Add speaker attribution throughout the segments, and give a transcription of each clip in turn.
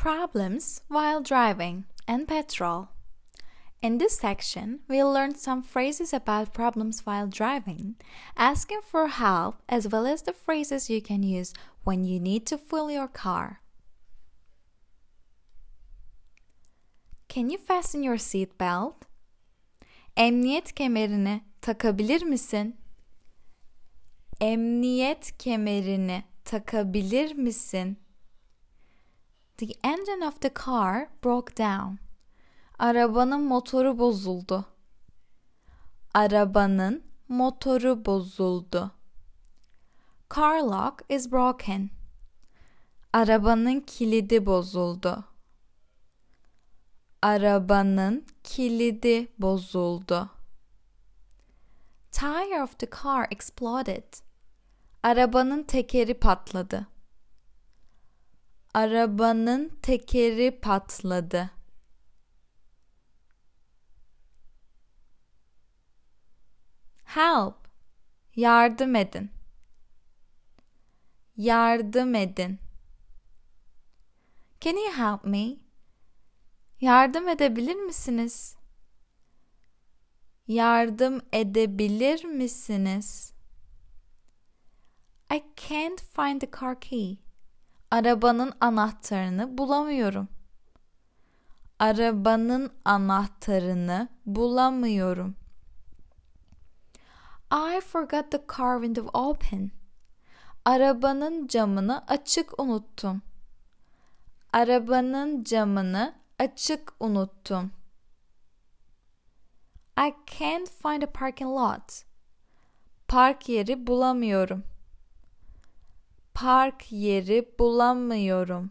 Speaker 1: Problems while driving and petrol. In this section, we'll learn some phrases about problems while driving, asking for help, as well as the phrases you can use when you need to fuel your car. Can you fasten your seat belt? Emniyet kemerini takabilir misin? Emniyet kemerini takabilir misin? The engine of the car broke down. Arabanın motoru bozuldu. Arabanın motoru bozuldu. Car lock is broken. Arabanın kilidi bozuldu. Arabanın kilidi bozuldu. Tire of the car exploded. Arabanın tekeri patladı. Arabanın tekeri patladı. Help. Yardım edin. Yardım edin. Can you help me? Yardım edebilir misiniz? Yardım edebilir misiniz? I can't find the car key. Arabanın anahtarını bulamıyorum. Arabanın anahtarını bulamıyorum. I forgot the car window open. Arabanın camını açık unuttum. Arabanın camını açık unuttum. I can't find a parking lot. Park yeri bulamıyorum. Park yeri bulamıyorum.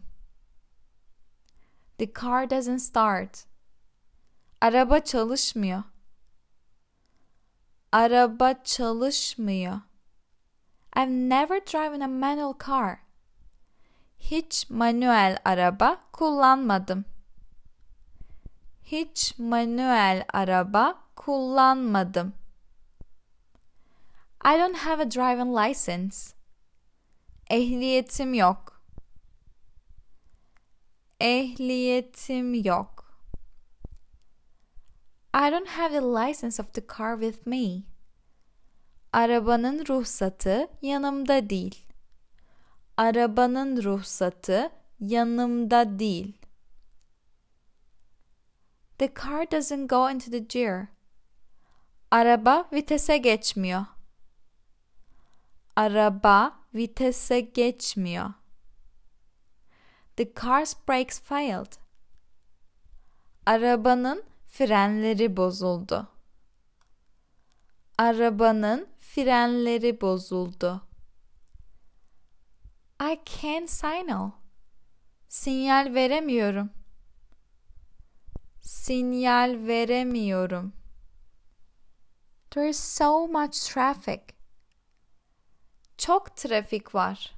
Speaker 1: The car doesn't start. Araba çalışmıyor. Araba çalışmıyor. I've never driven a manual car. Hiç manuel araba kullanmadım. Hiç manuel araba kullanmadım. I don't have a driving license. Ehliyetim yok. Ehliyetim yok. I don't have the license of the car with me. Arabanın ruhsatı yanımda değil. Arabanın ruhsatı yanımda değil. The car doesn't go into the gear. Araba vitese geçmiyor. Araba vitese geçmiyor. The car's brakes failed. Arabanın frenleri bozuldu. Arabanın frenleri bozuldu. I can't signal. Sinyal veremiyorum. Sinyal veremiyorum. There is so much traffic. Çok trafik var.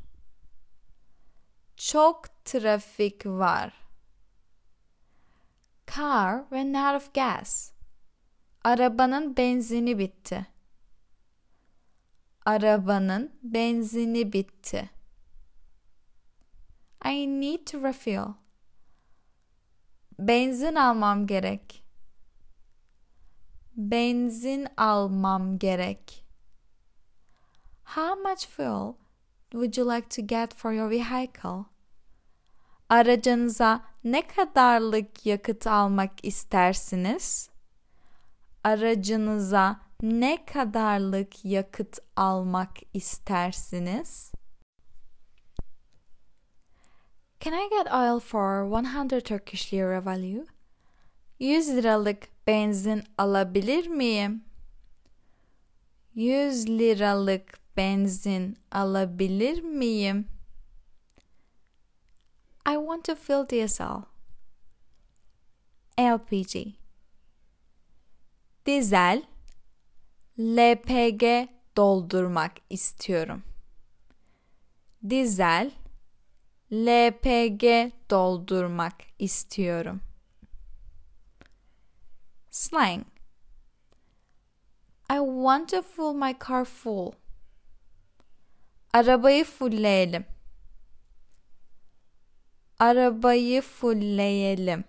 Speaker 1: Çok trafik var. Car ran out of gas. Arabanın benzini bitti. Arabanın benzini bitti. I need to refill. Benzin almam gerek. Benzin almam gerek. How much fuel would you like to get for your vehicle? Aracınıza ne kadarlık yakıt almak istersiniz? Aracınıza ne kadarlık yakıt almak istersiniz? Can I get oil for 100 Turkish lira value? 100 liralık benzin alabilir miyim? 100 liralık benzin alabilir miyim? I want to fill diesel. LPG. Dizel LPG doldurmak istiyorum. Dizel LPG doldurmak istiyorum. Slang I want to fill my car full. Arabayı fullleyelim. Arabayı fullleyelim.